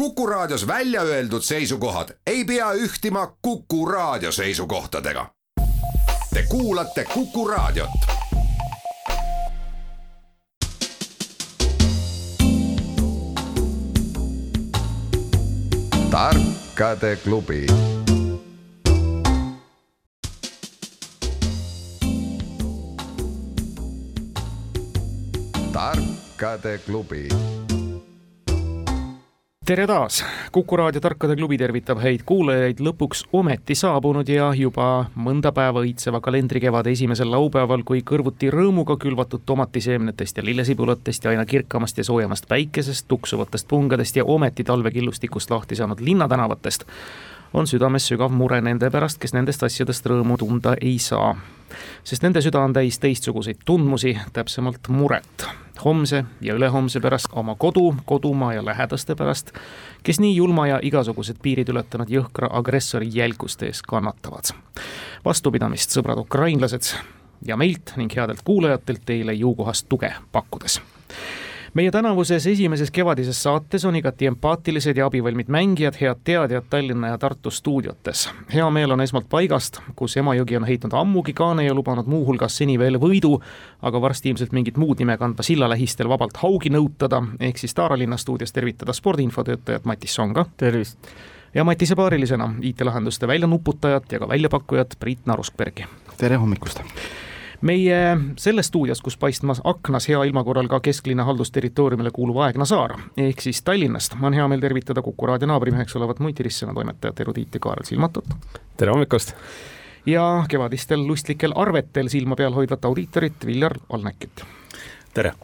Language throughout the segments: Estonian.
Kuku Raadios välja öeldud seisukohad ei pea ühtima Kuku Raadio seisukohtadega. Te kuulate Kuku Raadiot. tarkade klubi tarkade klubi tere taas, Kuku raadio Tarkade klubi tervitab häid kuulajaid lõpuks ometi saabunud ja juba mõnda päeva õitseva kalendrikevade esimesel laupäeval, kui kõrvuti rõõmuga külvatud tomatiseemnetest ja lillesibulatest ja aina kirkamast ja soojemast päikesest, tuksuvatest pungadest ja ometi talvekillustikust lahti saanud linnatänavatest, on südames sügav mure nende pärast, kes nendest asjadest rõõmu tunda ei saa. Sest nende süda on täis teistsuguseid tundmusi, täpsemalt muret homse ja ülehomse pärast, oma kodu, kodumaa ja lähedaste pärast, kes nii julma ja igasugused piirid ületanud jõhkra agressori jälguste ees kannatavad. vastupidamist, sõbrad ukrainlased, ja meilt ning headelt kuulajatelt teile jõukohast tuge pakkudes meie tänavuses esimeses kevadises saates on igati empaatilised ja abivalmid mängijad, head teadjad Tallinna ja Tartu stuudiotes. hea meel on esmalt paigast, kus Emajõgi on heitnud ammugi kaane ja lubanud muuhulgas seni veel võidu, aga varsti ilmselt mingit muud nime kandva silla lähistel vabalt haugi nõutada, ehk siis Taara linna stuudios tervitada spordiinfo töötajat Matis Songa. tervist! ja Matise paarilisena IT-lahenduste väljanuputajat ja ka väljapakkujat Priit Naruskbergi. tere hommikust! Meie selles stuudios, kus paistmas aknas hea ilma korral ka kesklinna haldusterritooriumile kuuluv Aegna saar, ehk siis Tallinnast, on hea meel tervitada Kuku raadio naabrimeheks olevat Multirissena toimetajat erudiiti Kaarel Silmatot. tere hommikust! ja kevadistel lustlikel arvetel silma peal hoidvat audiitorit Viljar Alnekit. tere!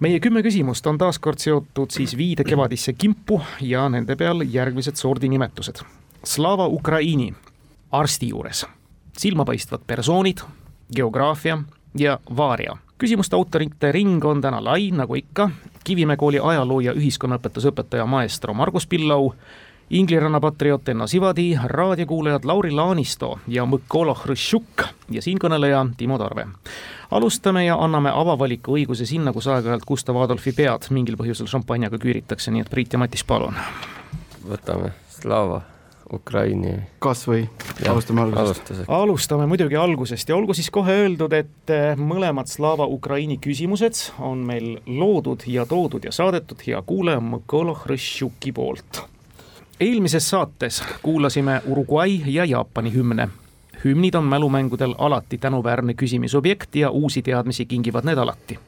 meie kümme küsimust on taas kord seotud siis viide kevadisse kimpu ja nende peal järgmised sordinimetused. Slava Ukraini, arsti juures, silmapaistvad persoonid, geograafia ja vaaria. küsimuste autorite ring on täna lai, nagu ikka, Kivimäe kooli ajaloo ja ühiskonnaõpetusõpetaja maestro Margus Pillau, Ingliranna patrioot Enno Sivadi, raadiokuulajad Lauri Laanisto ja Mõkolo Hruštšuk ja siinkõneleja Timo Tarve. alustame ja anname avavaliku õiguse sinna, kus aeg-ajalt Gustav Adolfi pead mingil põhjusel šampanjaga küüritakse, nii et Priit ja Matis, palun. võtame Slava Ukraini. kas või, alustame algusest. alustame muidugi algusest ja olgu siis kohe öeldud, et eh, mõlemad Slava Ukraini küsimused on meil loodud ja toodud ja saadetud hea kuulaja Mõkolo Hruštšuki poolt. eelmises saates kuulasime Uruguay ja Jaapani hümne. hümnid on mälumängudel alati tänuväärne küsimisobjekt ja uusi teadmisi kingivad need alati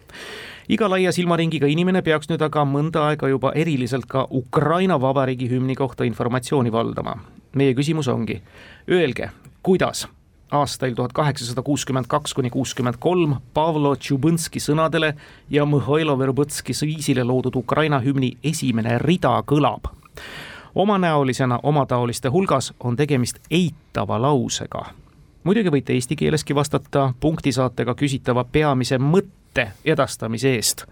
iga laia silmaringiga inimene peaks nüüd aga mõnda aega juba eriliselt ka Ukraina Vabariigi hümni kohta informatsiooni valdama. meie küsimus ongi, öelge, kuidas aastail tuhat kaheksasada kuuskümmend kaks kuni kuuskümmend kolm Pavlo Tšubõnski sõnadele ja Mihhailo Verbõtski viisile loodud Ukraina hümni esimene rida kõlab. omanäolisena omataoliste hulgas on tegemist eitava lausega. Muidugi võite eesti keeleski vastata punktisaatega küsitava peamise mõtte edastamise eest,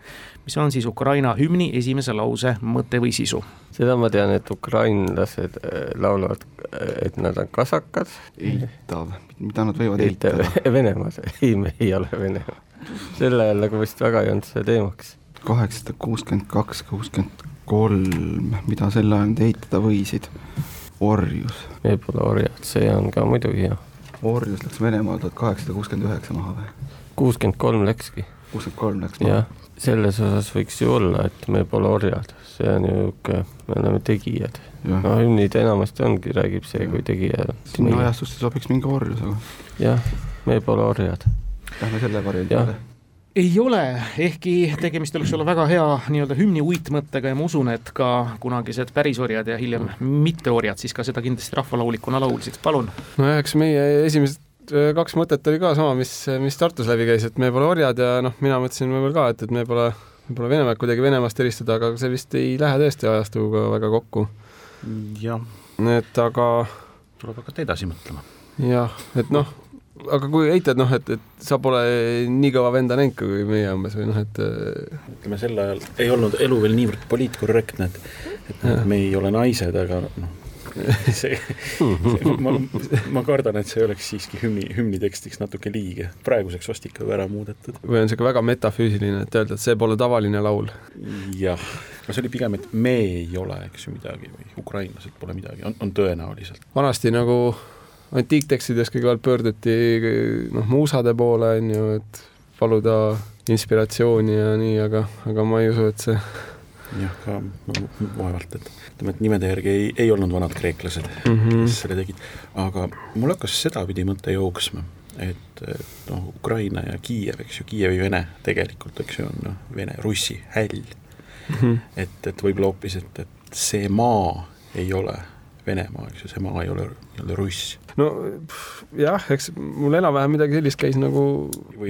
mis on siis Ukraina hümni esimese lause mõte või sisu. seda ma tean, et ukrainlased äh, laulavad, äh, et nad on kasakad. eitav, mida nad võivad eitada? Venemaas, ei, me ei ole Venemaa. sel ajal nagu vist väga ei olnud see teemaks. kaheksasada kuuskümmend kaks, kuuskümmend kolm, mida sel ajal nad eitada võisid? orjus. pole orjad, see on ka muidugi jah. Orjus läks Venemaal tuhat kaheksasada kuuskümmend üheksa maha või? kuuskümmend kolm läkski kuuskümmend kolm läks maha. selles osas võiks ju olla, et me pole orjad, see on ju niisugune, me oleme tegijad. no hümnid enamasti ongi, räägib see kui tegija. sinna ajastusse sobiks mingi orjus, aga. jah, me pole orjad. Lähme selle variandi peale ei ole, ehkki tegemist oleks olla väga hea nii-öelda hümni uitmõttega ja ma usun, et ka kunagised pärisorjad ja hiljem mitteorjad siis ka seda kindlasti rahvalaulikuna laulsid, palun. no eks meie esimesed Äh, kaks mõtet oli ka sama, mis, mis Tartus läbi käis, et me pole orjad ja noh, mina mõtlesin võib-olla ka, et, et me pole, pole Venemaad kuidagi Venemaast eristada, aga see vist ei lähe tõesti ajastuga väga kokku. jah. et aga tuleb hakata edasi mõtlema. jah, et noh, aga kui eitad, noh, et, et sa pole nii kõva venda näinud kui meie umbes või noh, et äh, ütleme, sel ajal ei olnud elu veel niivõrd poliitkorrektne, et et noh, me ei ole naised, aga noh, see, ma, ma kardan, et see oleks siiski hümni, hümni tekstiks natuke liige, praeguseks vast ikka ära muudetud. või on siuke väga metafüüsiline, et öelda, et see pole tavaline laul. jah, no see oli pigem, et me ei ole, eks ju, midagi või ukrainlased pole midagi, on, on tõenäoliselt. vanasti nagu antiiktekstides kõigepealt pöörduti noh, muusade poole, on ju, et paluda inspiratsiooni ja nii, aga, aga ma ei usu, et see jah, ka vaevalt, et ütleme, et nimede järgi ei, ei olnud vanad kreeklased mm, -hmm. kes selle tegid, aga mul hakkas sedapidi mõte jooksma, et noh, Ukraina ja Kiiev, eks ju, Kiievi Vene tegelikult, eks ju, on noh, Vene, Russi häll mm. -hmm. et, et võib-olla hoopis, et, et see maa ei ole Venemaa, eks ju, see maa ei ole nii-öelda Russ. no jah, eks mul enam-vähem midagi sellist käis nagu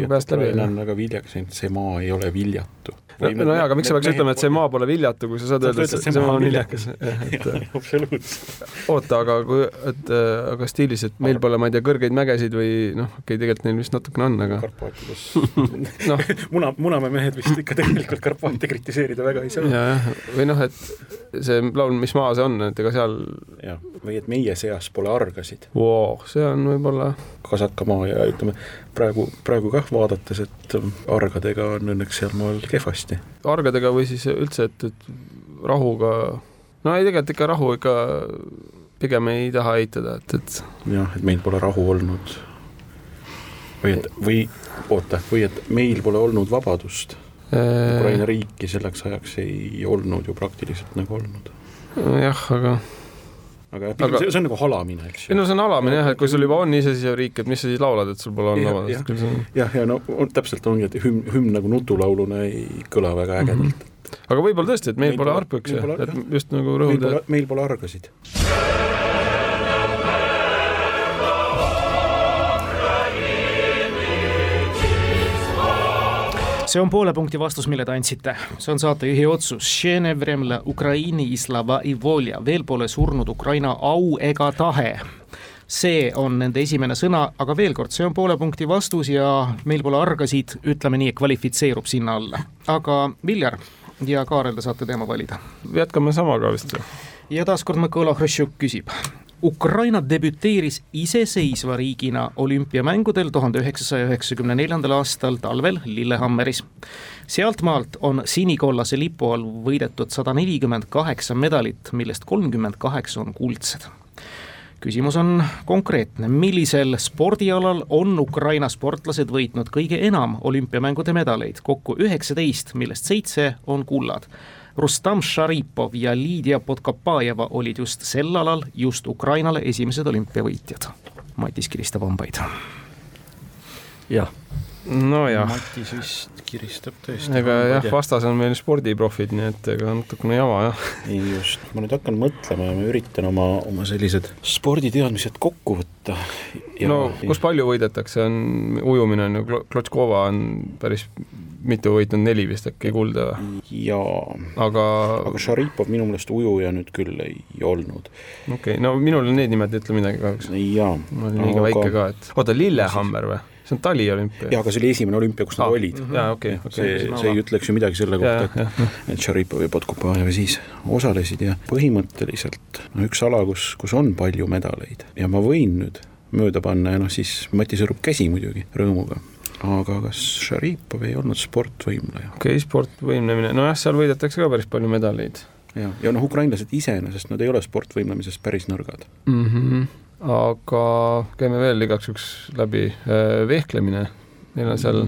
peast läbi. On väga viljakas, see maa ei ole viljatu no, no jaa, aga miks sa peaks ütlema, et see maa pole viljatu, kui sa saad öelda, et see maa on viljakas. absoluutselt. oota, aga kui, et aga stiilis, et meil pole, ma ei tea, kõrgeid mägesid või noh, okei okay,, tegelikult neil vist natukene on, aga Karpaatides noh, muna, Munamäe mehed vist ikka tegelikult Karpaate kritiseerida väga ei saa. jah, või noh, et see laul, mis maa see on, et ega seal jah, või et meie seas pole argasid wow,. see on võib-olla kasakamaa ja ütleme, praegu, praegu kah vaadates, et argadega on õnneks sealmaal kehvasti. argadega või siis üldse, et, et rahuga, no ei, tegelikult ikka rahu ikka pigem ei taha eitada, et, et jah, et meil pole rahu olnud. või et, või oota, või et meil pole olnud vabadust. Ukraina riiki selleks ajaks ei olnud ju praktiliselt nagu olnud. jah, aga aga, aga see, see on nagu halamine, eks ju. ei no see on halamine jah, et kui sul juba on iseseisev riik, et mis sa siis laulad, et sul pole olnud vabadust. jah, jah, ja no on, täpselt ongi, et hümn, hümn nagu nutulauluna ei kõla väga ägedalt mm. -hmm. aga võib-olla tõesti, et meil, meil pole harpükse, et just nagu rõhuda. meil pole argasid see on poole punkti vastus, mille te andsite. see on saatejuhi otsus. veel pole surnud Ukraina au ega tahe see on nende esimene sõna, aga veel kord, see on poole punkti vastus ja meil pole argasid, ütleme nii, kvalifitseerub sinna alla. aga Viljar ja Kaarel, te saate teema valida. jätkame samaga vist ju. ja taaskord Mikola Hruštšuk küsib, Ukraina debüteeris iseseisva riigina olümpiamängudel tuhande üheksasaja üheksakümne neljandal aastal talvel Lillehammeris. sealtmaalt on sinikollase lipu all võidetud sada nelikümmend kaheksa medalit, millest kolmkümmend kaheksa on kuldsed. Küsimus on konkreetne, millisel spordialal on Ukraina sportlased võitnud kõige enam olümpiamängude medaleid, kokku üheksateist, millest seitse on kullad Rustam Šaripov ja Liidia Podkapajeva olid just sel alal just Ukrainale esimesed olümpiavõitjad. Matis kiristab hambaid. Jah. nojah. Matis vist kiristab tõesti. ega jah, vastas on meil spordiprofid, nii et ega natukene jama jah. ei just, ma nüüd hakkan mõtlema ja ma üritan oma, oma sellised sporditeadmised kokku võtta. no kus palju võidetakse, on ujumine on ju, Klotškova on päris mitu võitnud, neli vist äkki kulda või? jaa. aga aga Šaripov minu meelest ujuja nüüd küll ei olnud. okei okay., no minul need nimed ei ütle midagi kahjuks. jaa. ma olin liiga aga... väike ka, et oota, Lillehammer või? See on taliolümpia. jaa, aga see oli esimene olümpia, kus nad ah, olid. jaa, okei okay,, okay.. see, see ei ütleks ju midagi selle kohta, et, et Šaripov ja Podkupajev siis osalesid ja põhimõtteliselt no üks ala, kus, kus on palju medaleid ja ma võin nüüd mööda panna ja noh, siis Mati sõrub käsi muidugi rõõmuga aga kas Šaripov ei olnud sportvõimleja? okei okay,, sportvõimlemine, nojah, seal võidetakse ka päris palju medaleid. ja, ja noh, ukrainlased iseenesest, nad ei ole sportvõimlemises päris nõrgad mm. -hmm. Aga käime veel igaks juhuks läbi, äh, vehklemine, neil on seal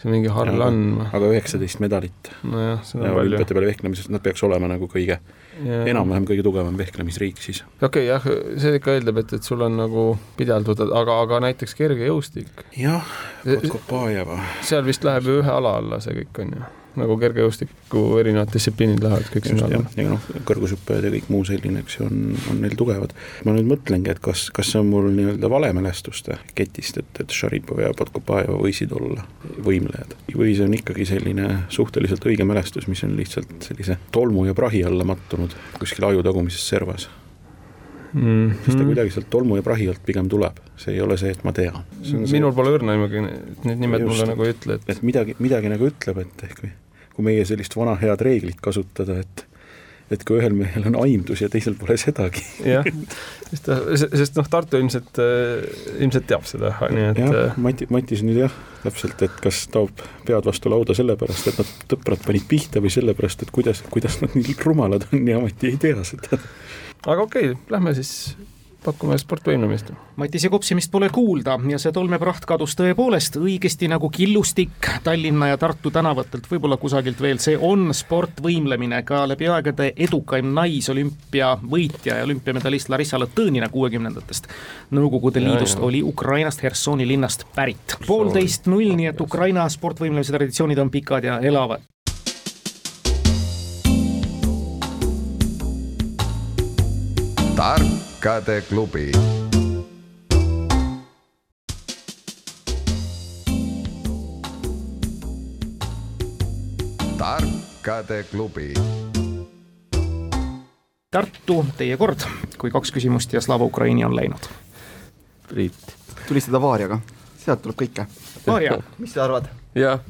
see mingi Harlan. aga üheksateist medalit. nojah, seda on palju. olümpiate peale vehklemises, nad peaks olema nagu kõige enam-vähem kõige tugevam vehklemisriik siis. okei okay,, jah, see ikka eeldab, et, et sul on nagu pidevalt aga, aga näiteks kergejõustik. jah, Kotkopajeva. seal vist läheb ju ühe ala alla see kõik, on ju? Nagu kergejõustiku erinevad distsipliinid lähevad kõik sinna alla. ja noh, kõrgushüppajad ja kõik muu selline, eks ju, on, on neil tugevad. ma nüüd mõtlengi, et kas, kas see on mul nii-öelda valemälestuste ketist, et, et Šaripov ja Podkopajeva võisid olla võimlejad või see on ikkagi selline suhteliselt õige mälestus, mis on lihtsalt sellise tolmu ja prahi alla mattunud kuskil aju tagumises servas mm. -hmm. sest ta kuidagi sealt tolmu ja prahi alt pigem tuleb, see ei ole see, et ma tean. minul pole õrna aimugi, need nimed just, mulle nagu ei ütle, et et midagi, midagi nagu ütleb, et ehk kui, kui meie sellist vana head reeglit kasutada, et et kui ühel mehel on aimdus ja teisel pole sedagi. jah, sest sest noh, Tartu ilmselt, ilmselt teab seda, nii et jah, Mati, Matis nüüd jah, täpselt, et kas taob pead vastu lauda sellepärast, et nad tõprad panid pihta või sellepärast, et kuidas, kuidas nad nii rumalad on ja Mati ei tea seda. aga okei okay,, lähme siis pakume sportvõimlemist. Matise kopsimist pole kuulda ja see tolmepraht kadus tõepoolest õigesti nagu killustik Tallinna ja Tartu tänavatelt, võib-olla kusagilt veel, see on sportvõimlemine, ka läbi aegade edukaim naisolümpia võitja ja olümpiamedalist Larissa Latõnina kuuekümnendatest Nõukogude Liidust ja, ja. oli Ukrainast Hersoni linnast pärit. poolteist null, nii et Ukraina sportvõimlemise traditsioonid on pikad ja elavad. tark tarkade klubi. tarkade klubi. Tartu, teie kord, kui kaks küsimust ja Slava Ukraini on läinud. Priit. tulistada Vaariaga, sealt tuleb kõike. Vaaria mis sa arvad? jah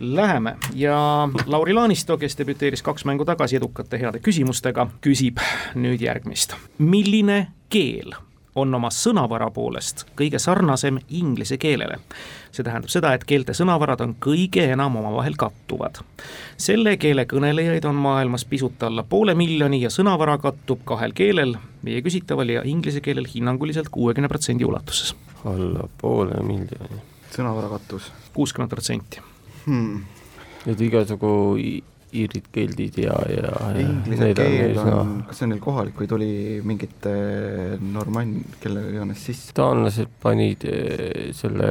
Läheme ja Lauri Laanisto, kes debüteeris kaks mängu tagasi edukate heade küsimustega, küsib nüüd järgmist. milline keel on oma sõnavara poolest kõige sarnasem inglise keelele. see tähendab seda, et keelte sõnavarad on kõige enam omavahel kattuvad. selle keele kõnelejaid on maailmas pisut alla poole miljoni ja sõnavara kattub kahel keelel, meie küsitaval ja inglise keelel hinnanguliselt kuuekümne protsendi ulatuses. alla poole miljoni. sõnavara kattus? kuuskümmend protsenti hmm.. et igasugu iirid, keldid ja, ja inglise keel on, on, kas see on neil kohalik või tuli mingite normann, kelle iganes sisse? taanlased panid eh, selle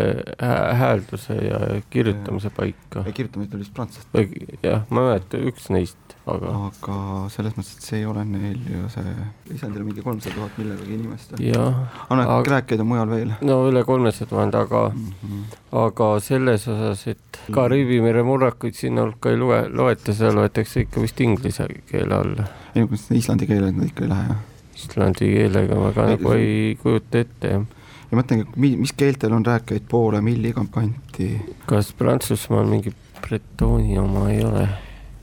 häälduse ja kirjutamise paika. kirjutamine tuli vist prantslastelt? jah, ma ei mäleta, üks neist aga aga selles mõttes, et see ei ole neil ju see, lisandil mingi kolmsada tuhat millegagi inimest. jah. aga noh, rääkijaid on mujal veel? no üle kolmesaja tuhande, aga mm, -hmm. aga selles osas, et Kariibi mere murrakuid sinna hulka ei loe, loeta, seal loetakse ikka vist inglise keele alla. ei islandi keelega nad ikka ei lähe, jah? Islandi keelega ma ka ei, nagu ei kujuta ette, jah ja mõtlengi, mis keeltel on rääkijaid poole milli kanti? kas Prantsusmaal mingi bretooni oma ei ole?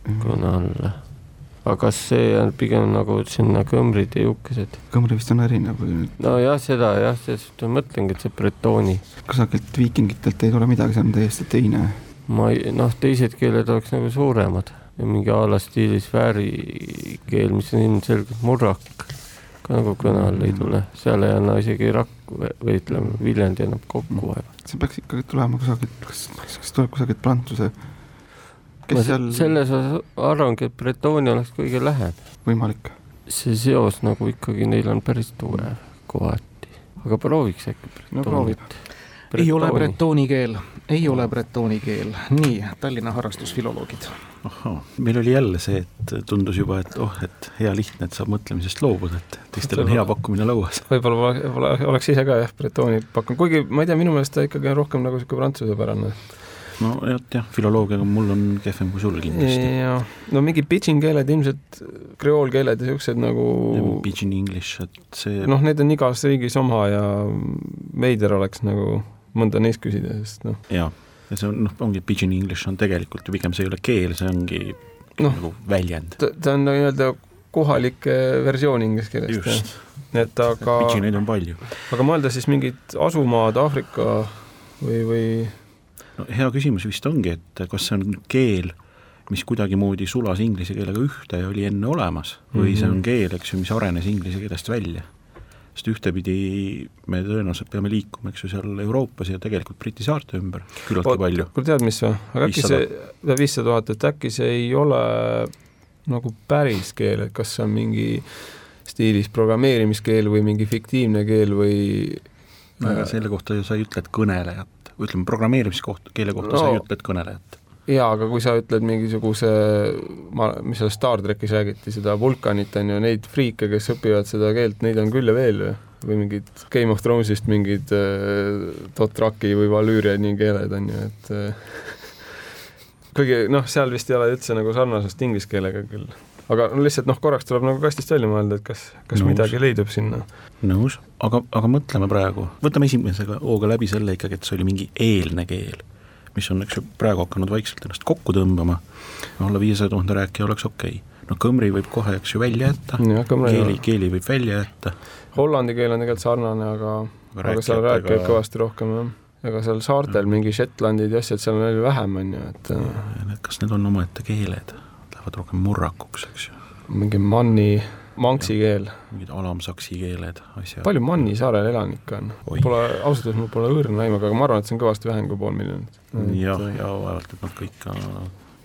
Kuna alla. aga kas see on pigem nagu sinna kõmrid ja juukesed? kõmri vist on erinev või? nojah, seda jah, sellest ma mõtlengi, et see bretooni. kusagilt viikingitelt ei tule midagi, see on täiesti teine. ma ei, noh, teised keeled oleks nagu suuremad ja mingi a la stiilis vääri keel, mis on ilmselgelt murrak, ka nagu kõne all ei tule, seal ei anna isegi Rakku või ütleme, Viljandi annab kokku vaeva. see peaks ikkagi tulema kusagilt, kas, kas tuleb kusagilt Prantsuse kes seal selles osas arvangi, et Bretonia oleks kõige lähem. võimalik. see seos nagu ikkagi neil on päris tugev kohati, aga prooviks äkki Bretonit no,. ei ole bretooni keel, ei ole bretooni keel, nii, Tallinna harrastusfiloloogid. ahhaa, meil oli jälle see, et tundus juba, et oh, et hea lihtne, et saab mõtlemisest loobuda, et teistel on hea pakkumine lauas. võib-olla võib oleks ise ka jah, bretooni pakkunud, kuigi ma ei tea, minu meelest ta ikkagi on rohkem nagu niisugune prantsusepärane no jah, jah, filoloogiaga mul on kehvem kui sul kindlasti. jah, no mingi pidžin keeled ilmselt, kreoolkeeled ja siuksed nagu Pidgin english, et see noh, need on igas riigis oma ja veider oleks nagu mõnda neist küsida, sest noh. jaa, ja see on noh, ongi pidgin english on tegelikult ju pigem see ei ole keel, see ongi no, nagu väljend. ta on nii-öelda kohalik versioon inglise keelest. just. et aga pidžineid on palju. aga mõelda siis mingid asumaad Aafrika või, või no hea küsimus vist ongi, et kas see on keel, mis kuidagimoodi sulas inglise keelega ühte ja oli enne olemas või mm -hmm. see on keel, eks ju, mis arenes inglise keelest välja. sest ühtepidi me tõenäoliselt peame liikuma, eks ju, seal Euroopas ja tegelikult Briti saarte ümber küllaltki palju. kuule, tead, mis või, aga äkki see, viissada tuhat, et äkki see ei ole nagu päris keel, et kas see on mingi stiilis programmeerimiskeel või mingi fiktiivne keel või aga selle kohta ju sa ei ütle, et kõnelejat ütleme, programmeerimiskoht, keele kohta no, sa ei ütle, et kõnelejat. jaa, aga kui sa ütled mingisuguse, ma, mis seal Star trackis räägiti, seda vulkanit, on ju, neid friike, kes õpivad seda keelt, neid on küll ja veel ju. Või mingid Game of Thrones'ist mingid äh, Dothraki või Valüüriani keeled on ju, et äh, kuigi noh, seal vist ei ole üldse nagu sarnasust inglise keelega küll aga no lihtsalt noh, korraks tuleb nagu kastist välja mõelda, et kas, kas Nõus. midagi leidub sinna. nõus, aga, aga mõtleme praegu, võtame esimese hooga läbi selle ikkagi, et see oli mingi eelne keel, mis on, eks ju, praegu hakanud vaikselt ennast kokku tõmbama, alla viiesaja tuhande rääkija oleks okei. Okay.. no kõmri võib kohe, eks ju, välja jätta, keeli, keeli võib välja jätta, hollandi keel on tegelikult sarnane, aga, aga aga seal rääkivad rääkijatega kõvasti rohkem jah. ega seal saartel mingi Shetlandid ja asjad, seal on veel vähem, on ju, et äh, need, kas need on omaette keeled, lähevad rohkem murrakuks, eks ju, mingi manni, manksi keel. mingid alamsaksi keeled, asjad. palju Manni saarel elanikke on? Pole, ausalt öeldes mul pole õrna aimu, aga ma arvan, et see on kõvasti vähem kui pool miljonit. jah, ja vaevalt, et nad kõik ka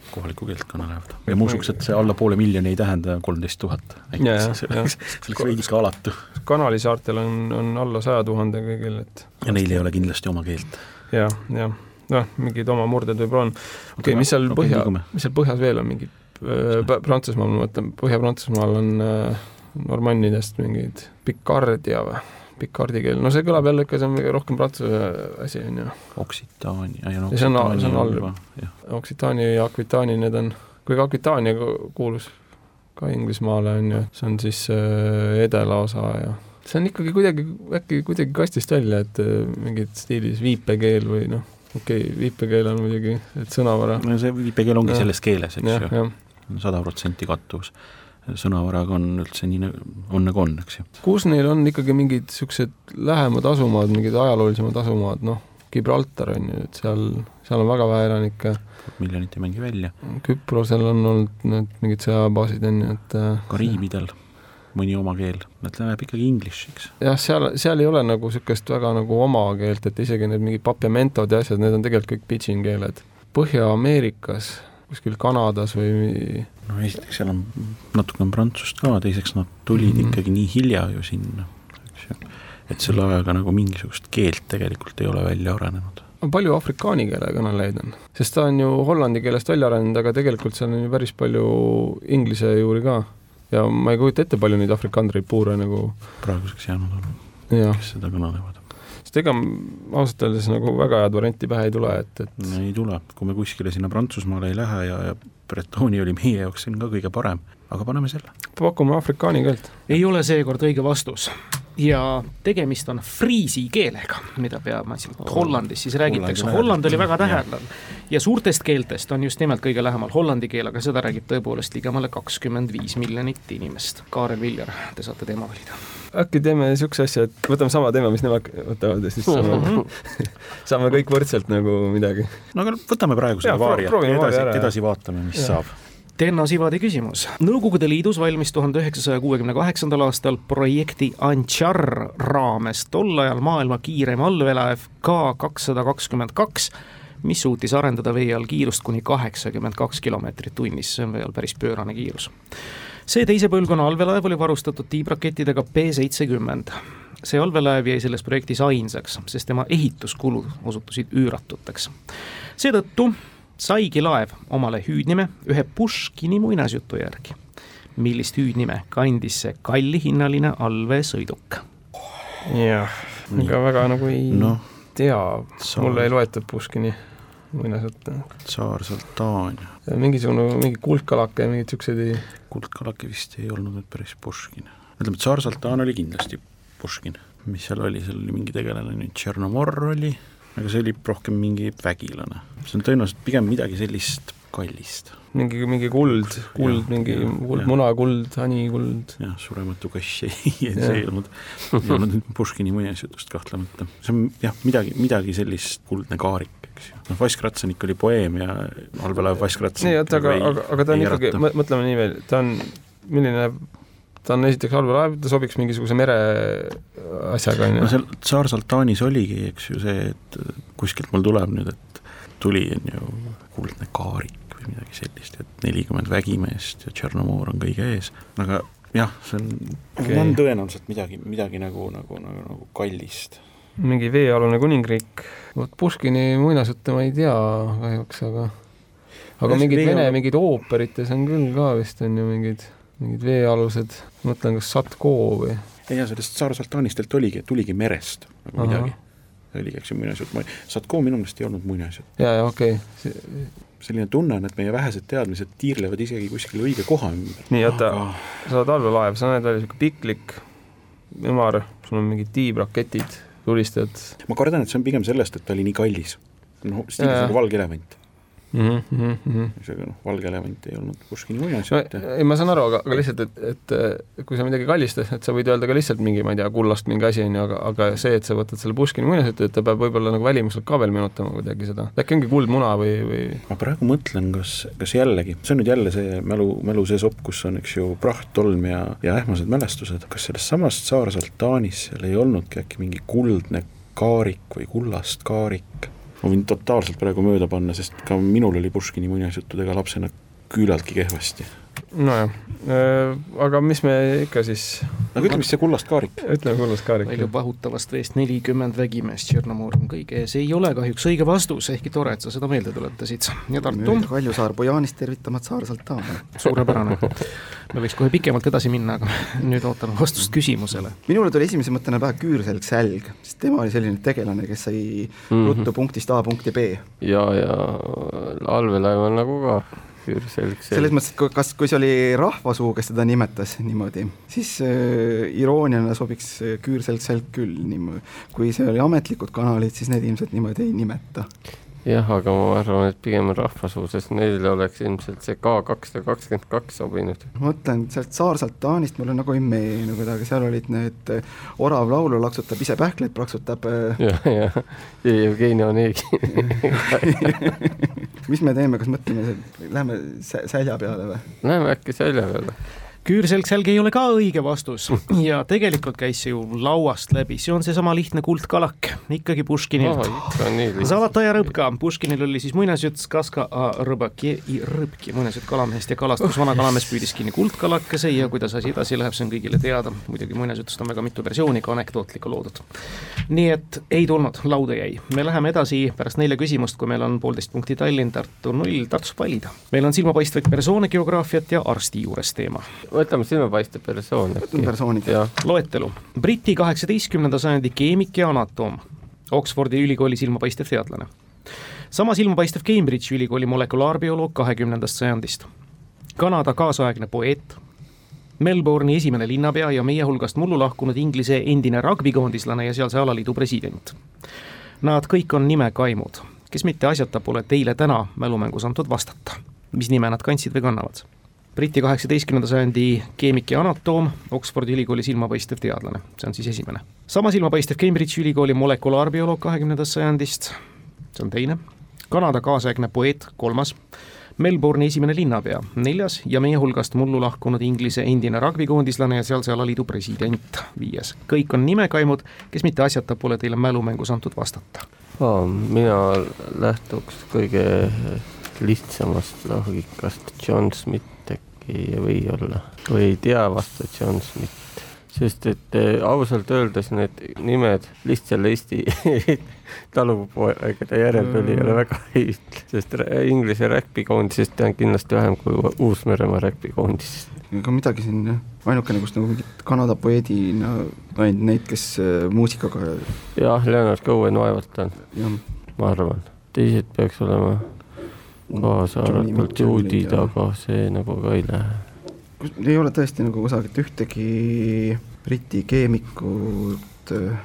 kohalikku keelt kõnelevad. ja ma usuks, et see alla poole miljoni ei tähenda kolmteist tuhat. Ja, ja, see oleks see oleks veidike alatu Kanali saartel on, on alla saja tuhande kõigil, et ja neil ei ole kindlasti oma keelt. jah, jah, noh, mingid oma murded võib-olla on. okei okay,, mis seal põhja, mis seal põhjas veel on, mingi P- Prantsusmaal, ma mõtlen, Põhja-Prantsusmaal on äh, normannidest mingid Picardia või? Picardi keel, no see kõlab jälle ikka, see on rohkem prantsuse asi, on ju. Occitania ja no Ja see on- jah, Occitania ja Aquitania, need on, kuigi Aquitania ku- kuulus ka Inglismaale, on ju, see on siis äh, edelaosa ja see on ikkagi kuidagi, äkki kuidagi kastist välja, et äh, mingid stiilis viipekeel või noh, okei okay,, viipekeel on muidugi, et sõnavara. no see viipekeel ongi Jah. selles keeles, eks ju. Sada protsenti kattuvus. sõnavaraga on üldse nii on nagu on, eks ju. kus neil on ikkagi mingid niisugused lähemad asumaad, mingid ajaloolisemad asumaad, noh, Gibraltar on ju, et seal, seal on väga vähe elanikke, miljonit ei mängi välja, Küprosel on olnud need mingid sõjabaasid, on ju, et äh, Kariibidel mõni oma keel, need läheb ikkagi inglish'iks. jah, seal, seal ei ole nagu niisugust väga nagu oma keelt, et isegi need mingid papiamentod ja asjad, need on tegelikult kõik pidžin keeled. Põhja-Ameerikas, kuskil Kanadas või no esiteks seal on natuke on prantsust ka, teiseks nad tulid mm. -hmm. ikkagi nii hilja ju sinna, eks ju. et selle ajaga nagu mingisugust keelt tegelikult ei ole välja arenenud. palju afrikaani keele kõnelejaid on? sest ta on ju hollandi keelest välja arenenud, aga tegelikult seal on ju päris palju inglise juuri ka. ja ma ei kujuta ette, palju neid afrikandreid puure nagu praeguseks jäänud on, kes seda kõnelevad. Sest ega ausalt öeldes nagu väga head varianti pähe ei tule, et, et no ei tule, kui me kuskile sinna Prantsusmaale ei lähe ja, ja Bretoni oli meie jaoks siin ka kõige parem, aga paneme selle. pakume afrikaani keelt. ei ole seekord õige vastus ja tegemist on friisi keelega, mida peamiselt Hollandis siis räägitakse, Holland oli väga lähedal ja suurtest keeltest on just nimelt kõige lähemal hollandi keel, aga seda räägib tõepoolest ligemale kakskümmend viis miljonit inimest. Kaarel Viljar, te saate teema valida. Äkki teeme niisuguse asja, et võtame sama teema, mis nemad võtavad ja siis saame, saame kõik võrdselt nagu midagi. no aga võtame praegu selle Jaa, pro- vaari ja proovime vaari edasi edasi vaatame, mis Jah. saab. Tenno Sivadi küsimus. Nõukogude Liidus valmis tuhande üheksasaja kuuekümne kaheksandal aastal projekti Anchar raames tol ajal maailma kiireim allveelaev K kakssada kakskümmend kaks, mis suutis arendada vee all kiirust kuni kaheksakümmend kaks kilomeetrit tunnis, see on vee all päris pöörane kiirus. See teise põlvkonna allveelaev oli varustatud tiibrakettidega B seitsekümmend. see allveelaev jäi selles projektis ainsaks, sest tema ehituskulud osutusid üüratuteks. seetõttu saigi laev omale hüüdnime ühe Puškini muinasjutu järgi. millist hüüdnime kandis see kallihinnaline allveesõiduk? jah, ega väga nagu ei no. tea, mulle ei loetud Puškini muinasjutte. tsaar Sultan, mingisugune, mingi kuldkalake ja mingid siuksed ei, kuldkalake vist ei olnud nüüd päris Puškin. ütleme, tsaar Sultan oli kindlasti Puškin. mis seal oli, seal oli mingi tegelane, nüüd Tšernomor oli, aga see oli rohkem mingi vägilane. see on tõenäoliselt pigem midagi sellist kallist. mingi, mingi kuld, kuld, mingi jah, kuld, munakuld, hanikuld. jah, surematu kass ei, see ei olnud, ei olnud Puškini muinasjutust kahtlemata. see on jah, midagi, midagi sellist, kuldne kaarik, eks ju. noh, Vaskratsanik oli poeem ja allveelaev Vaskratsanik nii, oota, aga, aga, aga ta on ei ikkagi mõtleme nii veel, ta on, milline, ta on esiteks allveelaev, ta sobiks mingisuguse mere asjaga, on no ju. seal Tsaar Sultanis oligi, eks ju see, et kuskilt mul tuleb nüüd, et tuli on ju kuldne kaarik või midagi sellist, et nelikümmend vägimeest ja Tšernomor on kõige ees, aga jah, see on okay., on tõenäoliselt midagi, midagi nagu, nagu, nagu, nagu kallist. Mingi veealune kuningriik, vot Puškini muinasjutte ma ei tea kahjuks, aga aga Jah, mingid veealune- vene mingid ooperites on küll ka vist on ju mingid, mingid veealused, mõtlen kas Satko või ei ja sellest Tsaar Sultanist tegelikult oligi, tuligi merest nagu midagi. see oligi, eks ju, muinasjutt, ma, Satko minu meelest ei olnud muinasjutt. ja, ja okei okay., selline tunne on, et meie vähesed teadmised tiirlevad isegi kuskil õige koha ümber. nii oota, aga sa oled allveelaev, sa näed välja siuke piklik, ümar, sul on mingid tiibraketid, tulistad, ma kardan, et see on pigem sellest, et ta oli nii kallis. noh, stiilis nagu valge elevant. Mm. -hmm. seega noh, valge elevant ei olnud Puškini no muinasjutt ja ei, ma saan aru, aga, aga lihtsalt, et, et kui sa midagi kallistad, et sa võid öelda ka lihtsalt mingi, ma ei tea, kullast mingi asi, on ju, aga, aga see, et sa võtad selle Puškini muinasjutu, et ta peab võib-olla nagu välimuselt ka veel meenutama kuidagi seda, äkki ongi kuldmuna või, või ma praegu mõtlen, kas, kas jällegi, see on nüüd jälle see mälu, mälu see sopp, kus on, eks ju, prahttolm ja, ja ähmased mälestused, kas sellest samast Saarsaalt Taanis seal ei olnudki äkki mingi kuldne kaarik või kullast kaarik? Ma võin totaalselt praegu mööda panna, sest ka minul oli Puškini muinasjuttudega lapsena küllaltki kehvasti. Nojah, aga mis me ikka siis aga ütle, mis see kullast kaarik? ütleme kullast kaarik. palju pahutavast veest nelikümmend vägimeest Tšernomor on kõige ees, ei ole kahjuks õige vastus, ehkki tore, et sa seda meelde tuletasid. ja Tartu, Kaljusaar Bojanist tervitamad Saarsaalt Taani. suurepärane. me võiks kohe pikemalt edasi minna, aga nüüd ootame vastust küsimusele. minule tuli esimese mõttena pähe Küürselg Sälg, sest tema oli selline tegelane, kes sai mm -hmm. ruttu punktist A punkti B. ja, ja allveelaev on nagu ka küürselg. selles mõttes, et kas, kui see oli rahvasuu, kes teda nimetas niimoodi, siis äh, irooniana sobiks küürselg Sälg küll niimoodi. kui see oli ametlikud kanalid, siis need ilmselt niimoodi ei nimeta jah, aga ma arvan, et pigem rahvasuu, sest neile oleks ilmselt see K kakssada kakskümmend kaks sobinud. ma mõtlen sealt Saarsaalt Taanist mulle nagu ei meenu kuidagi, seal olid need eh, orav laulu laksutab, ise pähkleid plaksutab. Eh. jah, jah, ja Jevgeni Onegi mis me teeme, kas mõtleme, lähme sälja peale või? Läheme äkki sälja peale küürselg selg ei ole ka õige vastus. Ja tegelikult käis see ju lauast läbi, see on seesama lihtne kuldkalak, ikkagi Puškinilt oh,. Zalataja rõbka, Puškinil oli siis muinasjutt Skaska rõbaki i rõbki, muinasjutt kalamehest ja kalastus, vana kalamees püüdis kinni kuldkalakese ja kuidas asi edasi läheb, see on kõigile teada, muidugi muinasjutust on väga mitu versiooni ka anekdootlikku loodud. nii et ei tulnud, lauda jäi. me läheme edasi pärast nelja küsimust, kui meil on poolteist punkti Tallinn, Tartu null, Tartus valida. meil on silmapaistvaid persoone, geograafiat ja arsti juures teema võtame silmapaistev persoon. võtame persoonid. loetelu, Briti kaheksateistkümnenda sajandi keemik ja anatoom, Oxfordi ülikooli silmapaistev teadlane. sama silmapaistev Cambridge'i ülikooli molekulaarbioloog kahekümnendast sajandist. Kanada kaasaegne poeet, Melbourne'i esimene linnapea ja meie hulgast mullu lahkunud Inglise endine ragbikoondislane ja sealse alaliidu president. Nad kõik on nimekaimud, kes mitte asjata pole teile täna mälumängus antud vastata. mis nime nad kandsid või kannavad Briti kaheksateistkümnenda sajandi keemik ja anatoom, Oxfordi ülikooli silmapaistev teadlane, see on siis esimene. sama silmapaistev Cambridge'i ülikooli molekulaarbioloog kahekümnendast sajandist, see on teine. Kanada kaasaegne poeet, kolmas. Melbourne'i esimene linnapea, neljas ja meie hulgast mullu lahkunud Inglise endine ragbikoondislane ja sealse alaliidu president, viies. kõik on nimekaimud, kes mitte asjata pole teile mälumängus antud vastata oh,. mina lähtuks kõige lihtsamast loogikast, John Smith ei või olla või ei tea vastu John Smith. sest et äh, ausalt öeldes need nimed lihtsalt Eesti talupoegade järeltuli ei ole väga häid, sest Inglise räkpikoondisest tean kindlasti vähem kui Uus-Meremaa räkpikoondisest. ega midagi siin, ainukene, kus nagu mingit Kanada poeedina no, ainult neid, kes äh, muusikaga. jah, Leonard Cohen vaevalt on, ma arvan, teised peaks olema kaasa arvatud juudid, aga see nagu ka ei lähe. ei ole tõesti nagu kusagilt ühtegi Briti keemikut, äh,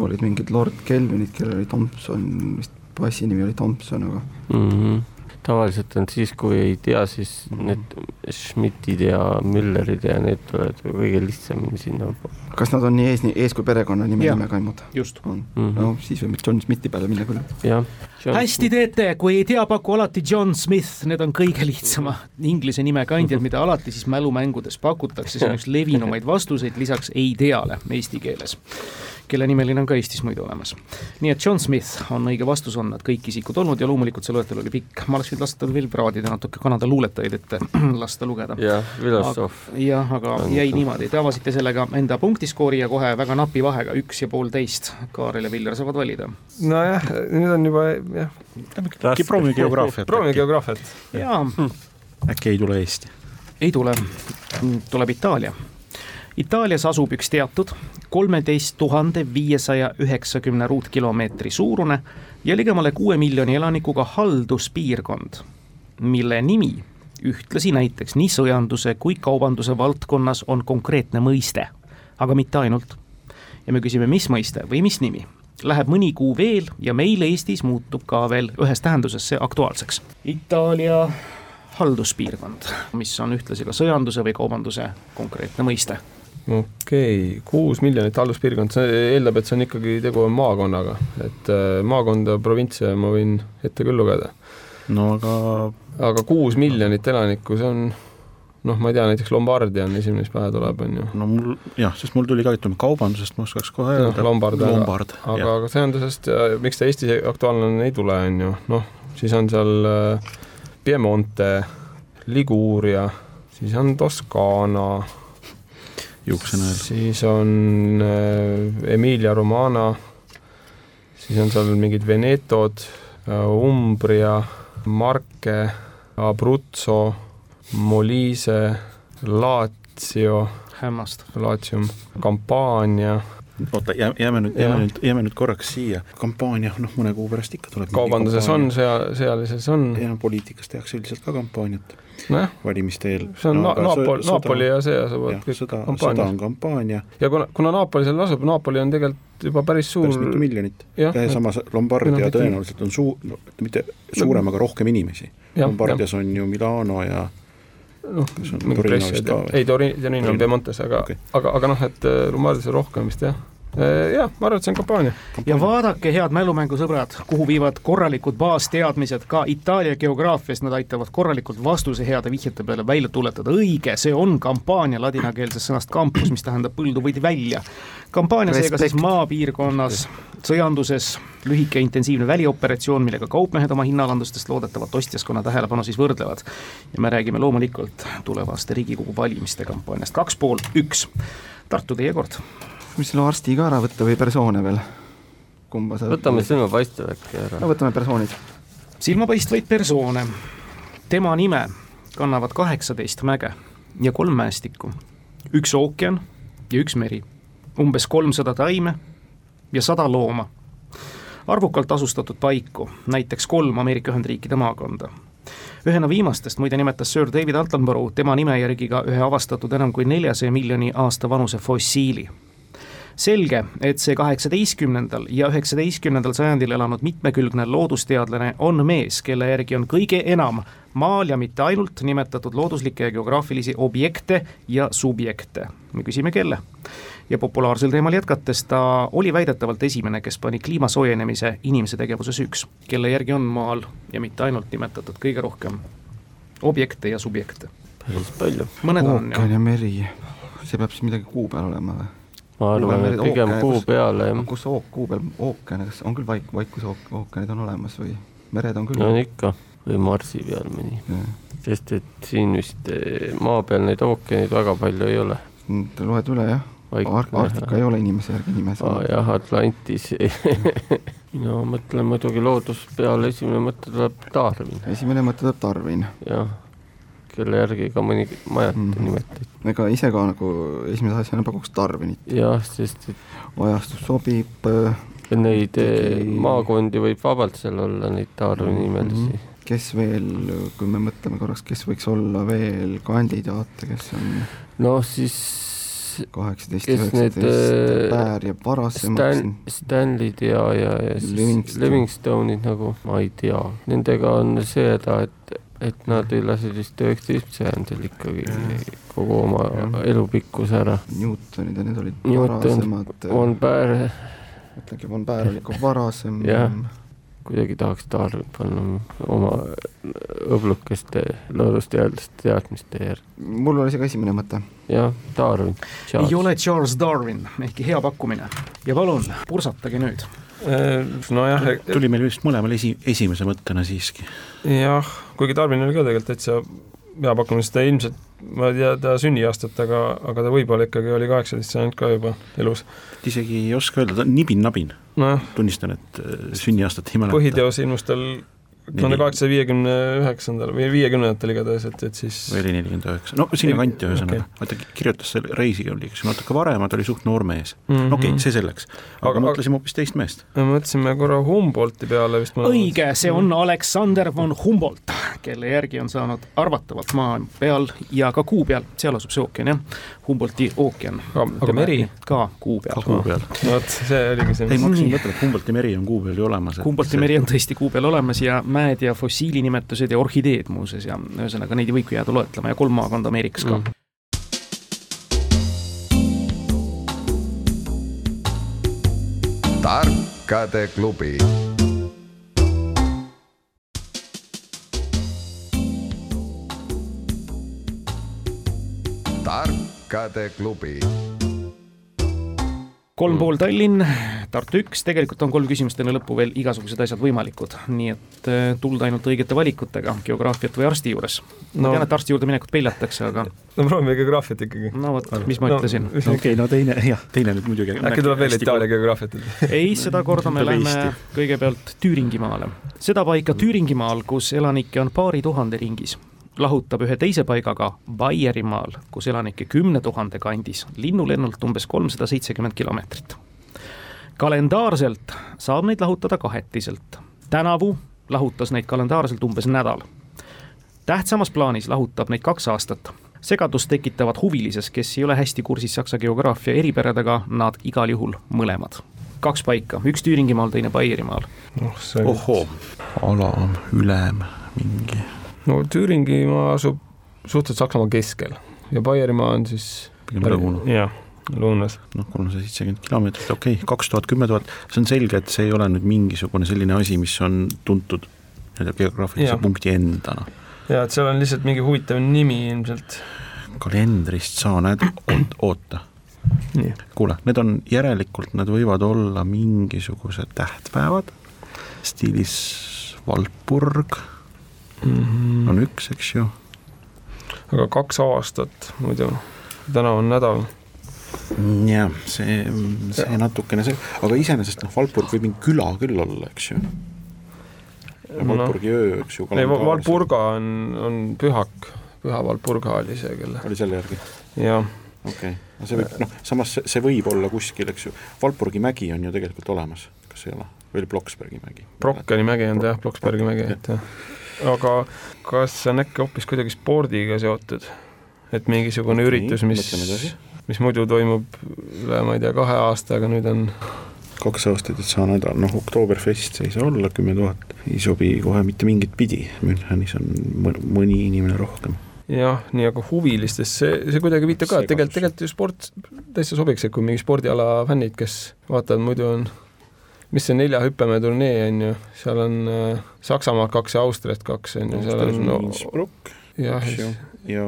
olid mingid Lord Kelvinid, kellel oli Thompson, vist passi nimi oli Thompson, aga mm. -hmm tavaliselt on siis, kui ei tea, siis need Schmidtid ja Müllerid ja need tulevad kõige lihtsamini sinna. Kas nad on nii ees, ees kui perekonnanime nimekaimud? just. on mm, -hmm. no siis võime John Smithi peale minna küll. hästi teete, kui ei tea, paku alati John Smith, need on kõige lihtsama inglise nimekandjad, mida alati siis mälumängudes pakutakse, see on üks levinumaid vastuseid lisaks ei teale eesti keeles kelle nimeline on ka Eestis muidu olemas. nii et John Smith on õige vastus, on nad kõik isikud olnud ja loomulikult see loetelu oli pikk, ma oleks võinud lasta veel praadida natuke Kanada luuletajaid ette lasta lugeda. jah, filosoof. jah, aga jäi niimoodi, te avasite sellega enda punktiskoori ja kohe väga napi vahega, üks ja poolteist. Kaarel ja Viljar saavad valida. nojah, nüüd on juba jah. äkki proovime geograafiat. proovime geograafiat. jaa. äkki ei tule Eesti? ei tule, tuleb Itaalia Itaalias asub üks teatud kolmeteist tuhande viiesaja üheksakümne ruutkilomeetri suurune ja ligemale kuue miljoni elanikuga halduspiirkond, mille nimi ühtlasi näiteks nii sõjanduse kui kaubanduse valdkonnas on konkreetne mõiste, aga mitte ainult. ja me küsime, mis mõiste või mis nimi? Läheb mõni kuu veel ja meil Eestis muutub ka veel ühes tähenduses see aktuaalseks. Itaalia halduspiirkond, mis on ühtlasi ka sõjanduse või kaubanduse konkreetne mõiste okei okay., kuus miljonit halduspiirkond, see eeldab, et see on ikkagi tegu on maakonnaga, et äh, maakonda, provintse ma võin ette küll lugeda. no aga aga kuus miljonit elanikku, see on noh, ma ei tea, näiteks Lombardia on esimene, mis pähe tuleb, on ju. no mul jah, sest mul tuli ka, ütleme kaubandusest ma oskaks kohe öelda. Lombard, Lombard, aga, aga, aga sõjandusest, miks ta Eestis aktuaalne on, ei tule, on ju, noh, siis on seal äh, Piemonte, Liguuria, siis on Toskaana, juuksenäel. siis on äh, Emilia Romana, siis on seal mingid Venetod äh,, Umbria, Marke, Abruzzo, Molise, Lazio, hämmastav. Latium, Campania, oota, jää, jääme nüüd, jääme nüüd, jääme nüüd korraks siia. kampaania, noh, mõne kuu pärast ikka tuleb. kaubanduses on, sea-, sealises on, ja poliitikas tehakse üldiselt ka kampaaniat nojah, valimiste eel. see on no, Naapol, Napoli ja see asuvad kõik sõda, sõda kampaanias on. kampaania, ja kuna, kuna Napoli seal asub, Napoli on tegelikult juba päris suur päris mitu miljonit. ja samas Lombardia noh, tõenäoliselt on suu-, no mitte suurem, aga rohkem inimesi. Lombardias on ju Milano ja noh, kas on mingi Torino press vist, ka või? ei Tori-, Torino on Torino. Piemontes, aga okay., aga, aga noh, et äh, Lombardias on rohkem vist jah. jah, ma arvan, et see on kampaania. ja vaadake, head mälumängusõbrad, kuhu viivad korralikud baasteadmised ka Itaalia geograafiast, nad aitavad korralikult vastuse heade vihjete peale välja tuletada. õige, see on kampaania ladinakeelsest sõnast campus, mis tähendab põldu või välja. kampaania seega siis maapiirkonnas, sõjanduses, lühike intensiivne välioperatsioon, millega kaupmehed oma hinnalandustest loodetavat ostjaskonna tähelepanu siis võrdlevad. ja me räägime loomulikult tulevaste Riigikogu valimiste kampaaniast, kaks pool üks. Tartu, teie kord mis selle arsti ka ära võtta või persoone veel? kumba sa võtame silmapaistev äkki ära no. võtame persoonid. silmapaistvaid persoone. tema nime kannavad kaheksateist mäge ja kolm mäestikku, üks ookean ja üks meri, umbes kolmsada taime ja sada looma. arvukalt asustatud paiku, näiteks kolm Ameerika Ühendriikide maakonda. ühena viimastest muide nimetas Sir David Attenborough tema nime järgi ka ühe avastatud enam kui neljasaja miljoni aasta vanuse fossiili selge, et see kaheksateistkümnendal ja üheksateistkümnendal sajandil elanud mitmekülgne loodusteadlane on mees, kelle järgi on kõige enam maal ja mitte ainult nimetatud looduslikke ja geograafilisi objekte ja subjekte. me küsime, kelle. ja populaarsel teemal jätkates, ta oli väidetavalt esimene, kes pani kliima soojenemise inimese tegevuse süüks, kelle järgi on maal ja mitte ainult nimetatud kõige rohkem objekte ja subjekte. päris palju. mõned on ookean ja meri, see peab siis midagi kuu peal olema või? Ma arvan, et pigem kuu peale jah. kus ook-, kuu peal ookean, kas on küll vaik-, vaikus ookeanid on olemas või? Mered on küll no on ikka. Või Marsi peal mõni, sest et siin vist eh, maa peal neid ookeaneid väga palju ei ole. Te loed üle jah? Ar? Vaikne, Arktika ei ole inimese järgi nimes aa jah, Atlantis. Mina mõtlen muidugi looduse peale, esimene mõte tuleb Darwin, esimene mõte tuleb Darwin. jah, kelle järgi ka mõni majat Mhm. mm. nimetati. ega ise ka nagu esimese asjana pakuks Darwinit, jah, sest et ajastus sobib äh, neid eh, Tegi- maakondi võib vabalt seal olla, neid Darwini nimelisi Mhm. kes veel, kui me mõtleme korraks, kes võiks olla veel kandidaate, kes on noh, siis kaheksateist, üheksateist, äh, Päär jääb varasemaks Stan, Stanley'd ja, ja, ja siis Livingstone. Livingstone'id nagu, ma ei tea, nendega on see häda, et, et nad elasid vist üheksateist sajandil ikkagi kogu oma Jah. elupikkuse ära. Newtonid ja need olid Newton, varasemad, on Päär, mõtlengi, Von Päär oli ikka varasem Jah. kuidagi tahaks Darwin panna oma õblukeste loodusteadlaste teadmiste järgi. mul oli see ka esimene mõte. jah, Darwin. ei ole Charles Darwin, ehkki hea pakkumine. ja palun, pursatage nüüd. nojah, tuli meil vist mõlemal esi, esimese mõttena siiski. jah, kuigi Darwin oli ka tegelikult täitsa hea pakkumine, sest ta ilmselt, ma ei tea ta sünniaastat, aga, aga ta võib-olla ikkagi oli kaheksateist sajand ka juba elus. isegi ei oska öelda, ta on nibin-nabin, nojah, tunnistan, et äh, sünniaastat ei mäleta. põhiteos ilmus tal tuhande kaheksasaja viiekümne üheksandal või viiekümnendatel igatahes, et, et siis või oli nelikümmend üheksa, no sinnakanti ühesõnaga okay., vaata kirjutas selle reisi oli üks natuke varem, ta oli suht noor mees mm -hmm.. okei okay,, see selleks, aga, aga mõtlesime hoopis teist meest. me mõtlesime korra Humboldti peale vist. õige, see on Aleksander von Humboldt, kelle järgi on saanud arvatavalt maa peal ja ka kuu peal, seal asub see ookean jah, Humboldti ookean. aga meri? ka kuu peal. ka kuu peal. vot, see oligi see. ei, ma hakkasin mõtlema, et Humboldti meri on kuu peal ju olemas. Humboldti meri on tõesti kuu peal olemas ja mäed ja fossiilinimetused ja orhideed muuseas ja ühesõnaga neid ei võiki jääda loetlema ja kolm maakonda Ameerikas ka. Mm.. tarkade klubi. Tarkade klubi kolm pool Tallinn, Tartu üks, tegelikult on kolm küsimust enne lõppu veel igasugused asjad võimalikud, nii et äh, tulda ainult õigete valikutega, geograafiat või arsti juures. ma no. tean, et arsti juurde minekut peljatakse, aga no proovime geograafiat ikkagi. no vot, mis ma no, ütlesin. okei no teine, jah, teine nüüd muidugi. äkki tuleb veel Itaalia geograafiat ei, seda korda me läheme kõigepealt Tüüringimaale. seda paika Tüüringimaal, kus elanikke on paari tuhande ringis lahutab ühe teise paigaga Baierimaal, kus elanikke kümne tuhande kandis, linnulennult umbes kolmsada seitsekümmend kilomeetrit. kalendaarselt saab neid lahutada kahetiselt. tänavu lahutas neid kalendaarselt umbes nädal. tähtsamas plaanis lahutab neid kaks aastat. segadust tekitavad huvilises, kes ei ole hästi kursis Saksa geograafia eripäradega, nad igal juhul mõlemad kaks paika, üks Tüüringimaal, teine Baierimaal. noh, see ohoo, alam, ülem, mingi no Thüringimaa asub suhteliselt Saksamaa keskel ja Baierimaa on siis pigem lõuna. jah, lõunas. noh, kolmsada seitsekümmend kilomeetrit, okei okay,, kaks tuhat, kümme tuhat, see on selge, et see ei ole nüüd mingisugune selline asi, mis on tuntud nii-öelda geograafilise punkti endana. jaa, et seal on lihtsalt mingi huvitav nimi ilmselt. kalendrist sa näed, oot, oota. kuule, need on järelikult, need võivad olla mingisugused tähtpäevad stiilis Valpurg mm -hmm. on üks, eks ju. aga kaks aastat muidu, täna on nädal. jah, see, see natukene see, aga iseenesest noh, Valpurg võib mingi küla küll olla, eks ju. Valpurgi no. öö, eks ju. ei, Valpurga on, on pühak, Püha Valpurga oli see, kelle. oli selle järgi? jah okei okay., no see võib, noh, samas see, see võib olla kuskil, eks ju, Valpurgi mägi on ju tegelikult olemas, kas ei ole, või oli Bloksbergi mägi? Brokkeni mägi on ta jah, Bloksbergi mägi, et jah aga kas see on äkki hoopis kuidagi spordiga seotud? et mingisugune okay, üritus, mis, mis muidu toimub üle, ma ei tea, kahe aastaga, nüüd on kaks aastat, et saa nädal, noh, Oktoberfest ei saa olla kümme tuhat, ei sobi kohe mitte mingit pidi, Münchenis on mõni inimene rohkem. Jah, nii, aga huvilistest see, see kuidagi viitab ka, et tegelikult, tegelikult ju sport täitsa sobiks, et kui mingi spordiala fännid, kes vaatavad, muidu on mis see nelja hüppemäe turnee on ju, seal on äh, Saksamaalt kaks ja Austriat kaks on ju, seal on no, Innsbruck, jah, ja, ja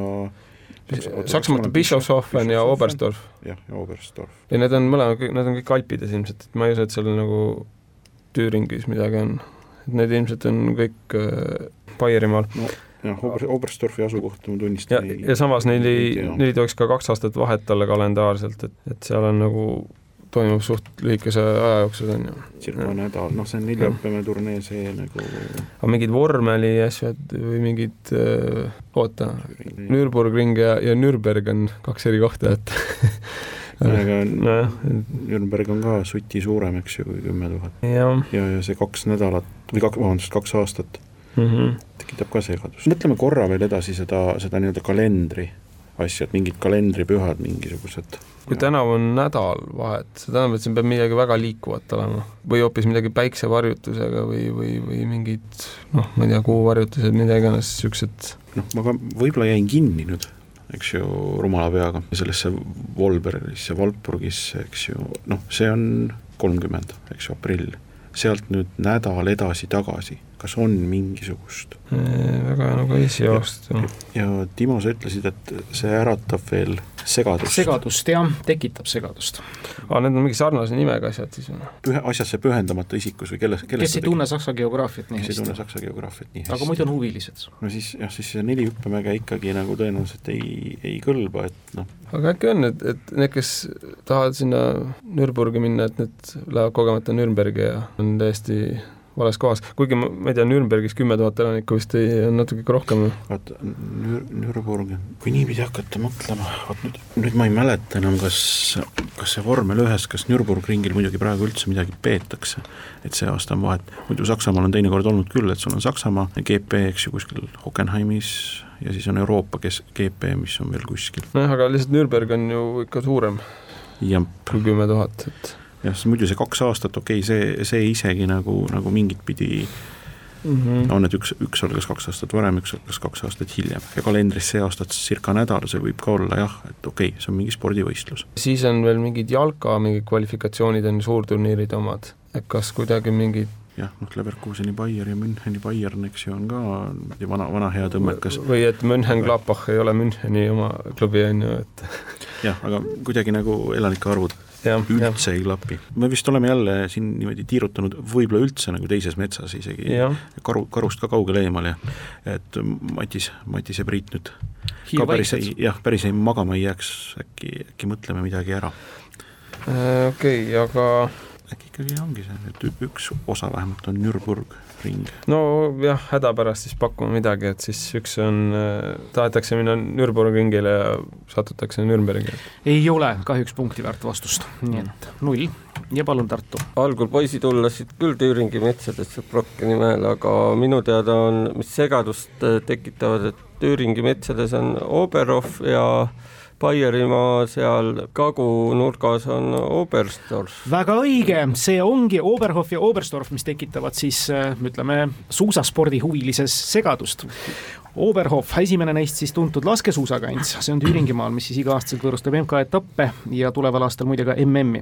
Saksamaalt on Bischofshofen ja Oberstdorf. jah, ja Oberstdorf. ja need on mõlemad, need on kõik Alpides ilmselt, et ma ei usu, et seal nagu Tüüringis midagi on. et need ilmselt on kõik äh, Baierimaal no jah, Ober-, Oberstdorfi asukohta ma tunnistan ja, ja samas neil ei, neil ei tohiks ka kaks aastat vahet olla kalendaarselt, et, et seal on nagu toimub suht lühikese aja jooksul, on ju. circa nädal, noh, see on neljapäevane turnee, see nagu aga mingid vormeli asjad või mingid äh,, oota, Nürburgring ja, ja Nürnberg on kaks eri kohta, et aga nojah, Nürnberg on ka suti suurem, eks ju, kui kümme tuhat. ja, ja see kaks nädalat või kaks, vabandust, kaks aastat mm -hmm. tekitab ka segadust. mõtleme korra veel edasi seda, seda nii-öelda kalendri asja, et mingid kalendripühad mingisugused. Kui tänavu on nädalavahet, see tähendab, et siin peab midagi väga liikuvat olema. Või hoopis midagi päiksevarjutusega või, või, või mingid noh, ma ei tea, kuuvarjutused, mida iganes, niisugused noh, ma ka võib-olla jäin kinni nüüd, eks ju, rumala peaga sellesse Volbergisse, Valpurgisse, eks ju, noh, see on kolmkümmend, eks ju, aprill. sealt nüüd nädal edasi-tagasi kas on mingisugust? väga nagu esialgset. ja, ja Timo, sa ütlesid, et see äratab veel segadust. segadust jah, tekitab segadust. aa, need on mingi sarnase nimega asjad siis või? pühe, asjasse pühendamata isikus või kelle, kelle kes ei tunne saksa geograafiat nii hästi. kes ei tunne saksa geograafiat nii hästi. aga muidu on huvilised. no siis jah, siis see neli hüppemäge ikkagi nagu tõenäoliselt ei, ei kõlba, et noh. aga äkki on, et, et need, kes tahavad sinna Nürburgi minna, et need lähevad kogemata Nürnbergi ja on täiesti vales kohas, kuigi ma, ma ei tea, Nürnbergis kümme tuhat elanikku vist ei, on natuke rohkem. vaata, Nür-, Nürburg, kui niipidi hakata mõtlema, vot nüüd, nüüd ma ei mäleta enam, kas, kas see vormel ühes, kas Nürburgringil muidugi praegu üldse midagi peetakse, et see aasta on vahet, muidu Saksamaal on teinekord olnud küll, et sul on Saksamaa GP, eks ju, kuskil Hockenheimis ja siis on Euroopa kes-, GP, mis on veel kuskil. nojah, aga lihtsalt Nürnberg on ju ikka suurem kui kümme tuhat, et jah, sest muidu see kaks aastat, okei okay,, see, see isegi nagu, nagu mingit pidi mm -hmm. on, et üks, üks algas kaks aastat varem, üks algas kaks aastat hiljem ja kalendris see aasta circa nädal, see võib ka olla jah, et okei okay,, see on mingi spordivõistlus. siis on veel mingid jalka mingid kvalifikatsioonid on suurturniirid omad, et kas kuidagi mingid jah, noh, Leverkuseni Bayer ja Müncheni Bayern, eks ju, on ka vana, vana hea tõmmekas. või et München-Gladbach ei ole Müncheni oma klubi, on ju, et jah, aga kuidagi nagu elanike arvud üldse ja. ei klapi. me vist oleme jälle siin niimoodi tiirutanud võib-olla üldse nagu teises metsas isegi, karu, karust ka kaugele eemal ja et Matis, Matis ja Priit nüüd Hiir ka päris ei, jah, päris ei magama ei jääks, äkki, äkki mõtleme midagi ära. Äh, okei okay,, aga äkki ikkagi ongi see, et üks osa vähemalt on Nürburg ring. nojah, hädapärast siis pakume midagi, et siis üks on, äh, tahetakse minna Nürburgringile ja satutakse Nürnbergi. ei ole kahjuks punkti väärt vastust, nii et null ja palun Tartu. algul poisid hullasid küll Tüüringi metsadesse Brockeni mäel, aga minu teada on, mis segadust äh, tekitavad, et Tüüringi metsades on Oberhof ja Baierimaa seal kagunurgas on Oberstdorf. väga õige, see ongi Oberhof ja Oberstdorf, mis tekitavad siis ütleme, suusaspordihuvilises segadust. Oberhof, esimene neist siis tuntud laskesuusakants, see on Tüüringimaal, mis siis iga-aastaselt võõrustab MK-etappe ja tuleval aastal muide ka MM-i.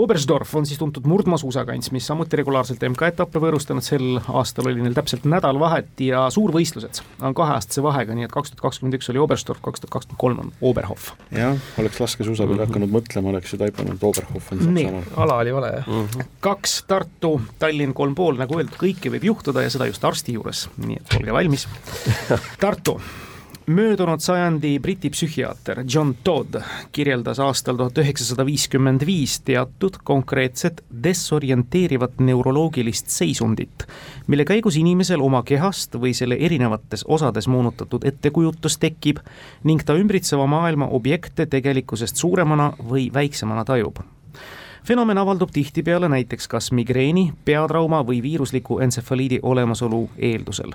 Oberstdorf on siis tuntud murdmaasuusakants, mis samuti regulaarselt MK-etappe võõrustanud, sel aastal oli neil täpselt nädal vahet ja suurvõistlused on kaheaastase vahega, nii et kaks tuhat kakskümmend üks oli Oberstdorf, kaks tuhat kakskümmend kolm on Oberhof. jah, oleks laskesuusa peale hakanud mõtlema, oleks ju taipanud, et Oberhof on Saksamaal. ala oli vale, jah. Mm -hmm.. kaks Tartu, Tallinn kolm pool, nagu öeldud, kõike võib juhtuda ja seda just arsti juures, nii et olge valmis Tartu. Möödunud sajandi Briti psühhiaater John Todd kirjeldas aastal tuhat üheksasada viiskümmend viis teatud konkreetset desorienteerivat neuroloogilist seisundit, mille käigus inimesel oma kehast või selle erinevates osades moonutatud ettekujutus tekib ning ta ümbritseva maailma objekte tegelikkusest suuremana või väiksemana tajub fenomen avaldub tihtipeale näiteks kas migreeni, peatrauma või viirusliku entsefaliidi olemasolu eeldusel.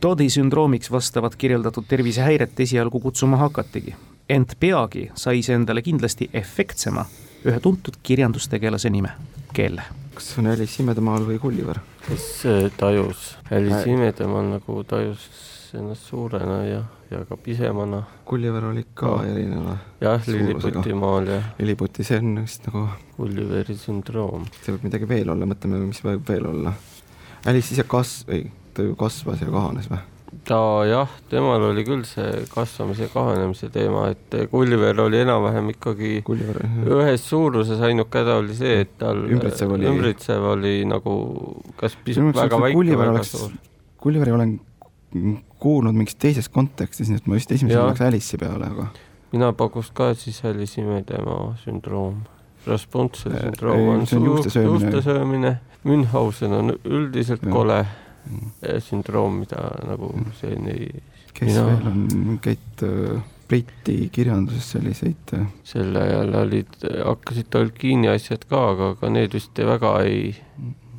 Todi sündroomiks vastavat kirjeldatud tervisehäiret esialgu kutsuma hakatigi, ent peagi sai see endale kindlasti efektsema ühe tuntud kirjandustegelase nime, kelle. kas see on Alice imedemaal või Gulliver? kes tajus, Alice imedemaal nagu tajus ennast suurena ja ja ka pisemana. Gulliver oli ka erineva jah, Lilliputimaal ja Lilliputi, see on vist nagu Gulliveri sündroom. see võib midagi veel olla, mõtleme, mis võib veel olla. Alice ise kas-, ei, ta ju kasvas ja kahanes või? ta jah, temal oli küll see kasvamise ja kahanemise teema, et Gulliver oli enam-vähem ikkagi Gulliver, ühes suuruses, ainuke häda oli see, et tal ümbritsev oli, ümbritsev oli nagu kas pisut väga väike või väga suur. Gulliveri olen kuulnud mingis teises kontekstis, nii et ma vist esimesena läks Alice'i peale, aga mina pakuks ka siis Alice imedemaa sündroom. Raspunseli sündroom on, on juuste söömine, juuste söömine., Münchhausen on üldiselt ja. kole mm. sündroom, mida nagu selline ei kes mina... veel on mingeid äh, Briti kirjanduses selliseid äh... sel ajal olid, hakkasid Tolkieni asjad ka, aga, aga need vist väga ei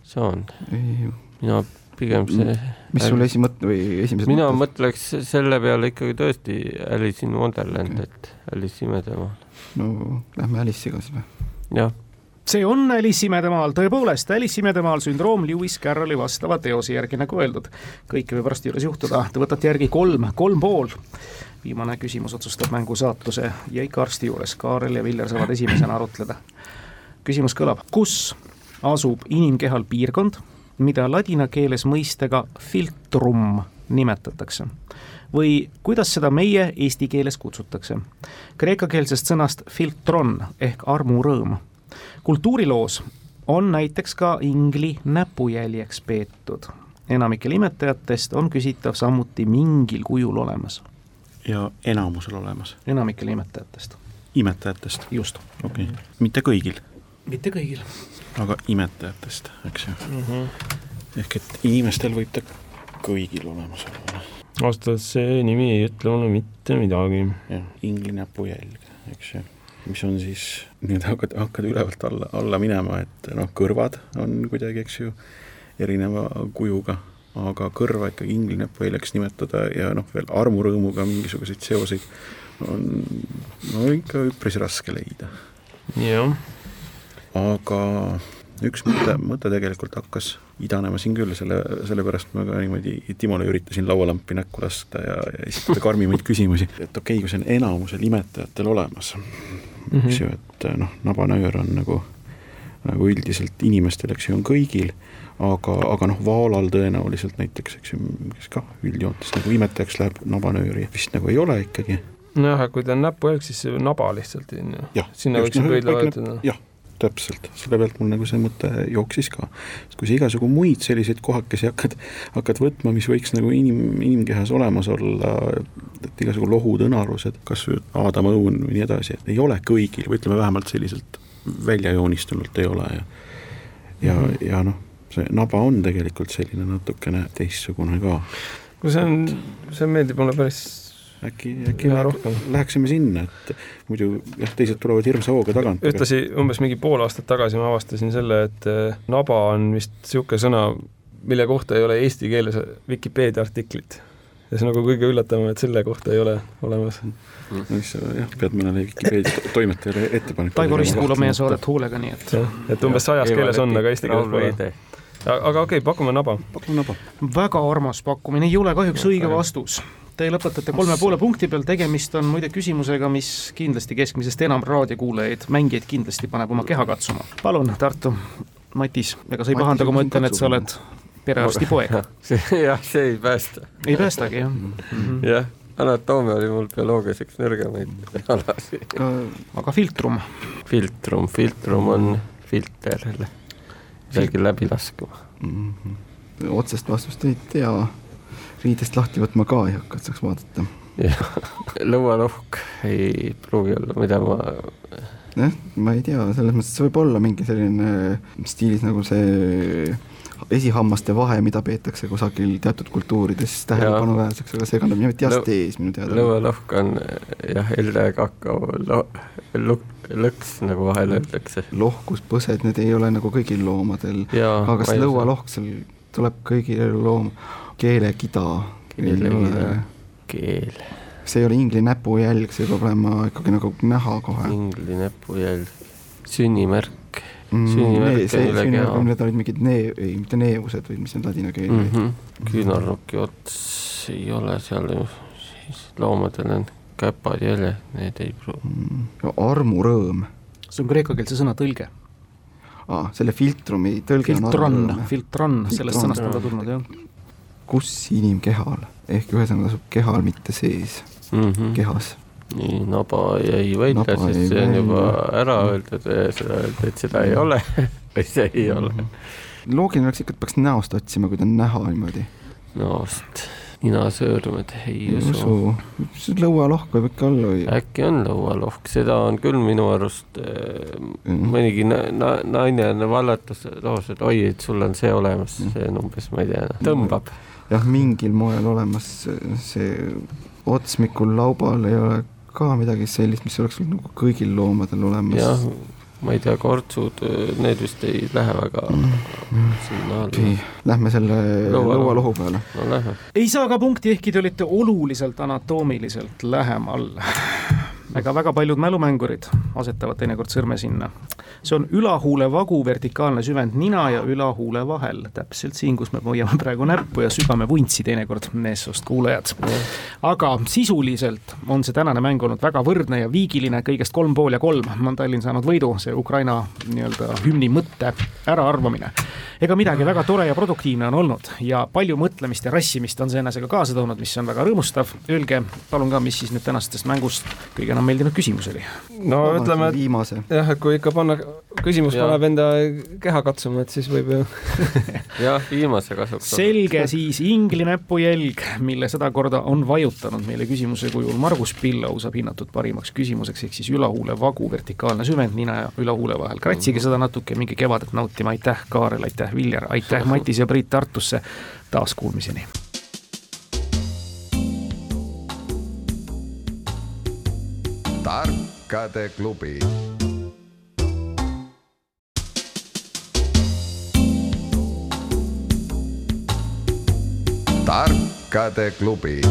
saanud. mina pigem see mis sul esimõte või esimesed mina mõtted? mõtleks selle peale ikkagi tõesti Alice in Wonderland okay., et Alice imedemaal. no lähme Alice'iga siis või? jah. see on Alice imedemaal, tõepoolest, Alice imedemaal sündroom Lewis Carrolli vastava teose järgi, nagu öeldud. kõike võib varsti juures juhtuda, te võtate järgi kolm, kolm pool. viimane küsimus otsustab mängu saatuse ja ikka arsti juures, Kaarel ja Viljar saavad esimesena arutleda. küsimus kõlab, kus asub inimkehal piirkond mida ladina keeles mõistega filtrum nimetatakse või kuidas seda meie eesti keeles kutsutakse. kreekakeelsest sõnast filtron ehk armurõõm. kultuuriloos on näiteks ka ingli näpujäljeks peetud. enamikel imetajatest on küsitav samuti mingil kujul olemas. ja enamusel olemas? enamikel imetajatest. imetajatest? just. okei okay., mitte kõigil? Mitte kõigil aga imetajatest, eks ju mm. -hmm. ehk et inimestel võib ta kõigil olemas olla. ausalt öeldes see nimi ei ütle mulle mitte midagi. jah, inglinäpujälg, eks ju, mis on siis, nüüd hakkad, hakkad ülevalt alla, alla minema, et noh, kõrvad on kuidagi, eks ju, erineva kujuga, aga kõrva ikkagi inglinäpujäljeks nimetada ja noh, veel armurõõmuga mingisuguseid seoseid on no ikka üpris raske leida. jah. Aga üks mõte, mõte tegelikult hakkas idanema siin küll, selle, sellepärast ma ka niimoodi Timole üritasin laualampi näkku lasta ja, ja esitada karmimaid küsimusi, et okei okay,, kui see on enamusel imetajatel olemas mm, -hmm. eks ju, et noh, nabanöör on nagu, nagu üldiselt inimestel, eks ju, on kõigil, aga, aga noh, vaalal tõenäoliselt näiteks, eks ju, kes kah üldjoontes nagu imetajaks läheb, nabanööri vist nagu ei ole ikkagi. nojah, kui ta on näpujälg, siis naba lihtsalt on ju. sinna võiks noh, pöidla vajutada. jah täpselt, selle pealt mul nagu see mõte jooksis ka. sest kui sa igasugu muid selliseid kohakesi hakkad, hakkad võtma, mis võiks nagu inim, inimkehas olemas olla, et igasugu lohud, õnarused, kas või Aadama õun või nii edasi, et ei ole kõigil või ütleme vähemalt selliselt välja joonistunult ei ole ja ja mm, -hmm. ja noh, see naba on tegelikult selline natukene teistsugune ka. no see on, see meeldib mulle päris äkki, äkki lähek, läheksime sinna, et muidu jah, teised tulevad hirmsa hooga tagant. ühtlasi umbes mingi pool aastat tagasi ma avastasin selle, et eh, naba on vist niisugune sõna, mille kohta ei ole eesti keeles Vikipeedia artiklit. ja see on nagu kõige üllatavam, et selle kohta ei ole olemas mm.. no siis jah, pead mõnele Vikipeedia toimetajale ettepaneku Taivo Rist kuulab meie saadet hoolega, nii et et umbes sajas keeles on, aga eesti keeles pole aga okei okay,, pakume naba. pakume naba. väga armas pakkumine, ei ole kahjuks õige vastus Te lõpetate kolme poole punkti peal, tegemist on muide küsimusega, mis kindlasti keskmisest enam raadiokuulajaid, mängijaid kindlasti paneb oma keha katsuma. palun, Tartu, Matis, ega sa ei pahanda, kui ma ütlen, et sa oled perearsti poeg? jah, see ei päästa. ei päästagi, jah mm -hmm.? jah, anatoomia oli mul bioloogias üks nõrgemaid alasid. aga filtrum? filtrum, filtrum on filter, midagi läbi laskuma mm. -hmm. otsest vastust ei tea riidest lahti võtma ka ei hakka, et saaks vaadata. jah, lõualohk ei pruugi olla, mida ma jah, ma ei tea, selles mõttes see võib olla mingi selline stiilis nagu see esihammaste vahe, mida peetakse kusagil teatud kultuurides tähelepanuväärseks, aga see kannab nimelt diastees minu teada. lõualohk on jah, helde kakao lo-, lõks, nagu vahel öeldakse. lohkuspõsed, need ei ole nagu kõigil loomadel, aga kas lõualohk seal tuleb kõigile loom-, keelekida. keel. see ei ole ingli näpujälg, see peab olema ikkagi nagu näha kohe. ingli näpujälg, sünnimärk mm,. sünnimärk nee, see, on, need olid mingid nee-, ei mitte neevused, vaid mis need ladina keel mm -hmm. olid. küünarnuki ots ei ole seal ju, siis loomadel on käpad jäljed, need ei pruugi mm,. armurõõm. see on kreekakeelse sõna tõlge aa, selle filtrumi tõlge filtron, filtron, sellest sõnast on ta tulnud, jah kus inimkehal, ehk ühesõnaga asub kehal, mitte sees mm, -hmm. kehas. nii, naba jäi välja, sest see on juba ära öeldud seda öeldi, et seda ei ole või see ei ole. loogiline oleks ikka, et peaks näost otsima, kui ta on näha niimoodi. näost, ninasöörmed, ei usu. lõualohk võib ikka olla või? äkki on lõualohk, seda on küll minu arust äh, mm. mõnigi na, na, naine on vallatas loos, et oi, et sul on see olemas mm., see on umbes, ma ei tea, tõmbab mm jah, mingil moel olemas see otsmikul laubal ei ole ka midagi sellist, mis oleks nagu kõigil loomadel olemas. jah, ma ei tea, kortsud, need vist ei lähe väga mm. sinna alla. Lähme selle lõualohu peale. no lähme. ei saa ka punkti, ehkki te olite oluliselt anatoomiliselt lähemal ega väga paljud mälumängurid asetavad teinekord sõrme sinna. see on ülahuule vagu vertikaalne süvend nina ja ülahuule vahel, täpselt siin, kus me hoiame praegu näppu ja sügame vuntsi teinekord, meessoost kuulajad. aga sisuliselt on see tänane mäng olnud väga võrdne ja viigiline, kõigest kolm pool ja kolm on Tallinn saanud võidu, see Ukraina nii-öelda hümni mõtte äraarvamine. Ega midagi, väga tore ja produktiivne on olnud ja palju mõtlemist ja rassimist on see enesega kaasa toonud, mis on väga rõõmustav. Öelge palun ka, mis siis nüüd tänasest mängust kõige enam meeldinud küsimus oli? no ütleme, et jah, et kui ikka panna küsimus Jaa. paneb enda keha katsuma, et siis võib ju jah, viimase kasuks. selge siis ingli näpujälg, mille sedakorda on vajutanud meile küsimuse kujul Margus Pillau saab hinnatud parimaks küsimuseks, ehk siis ülahuule vagu vertikaalne süvend nina ja ülahuule vahel. kratsige seda natuke, minge kevadet nautima, aitäh, Kaarel, aitäh, Viljar, aitäh, Matis ja Priit Tartusse. taas kuulmiseni. tarkade klubi. tarkade klubi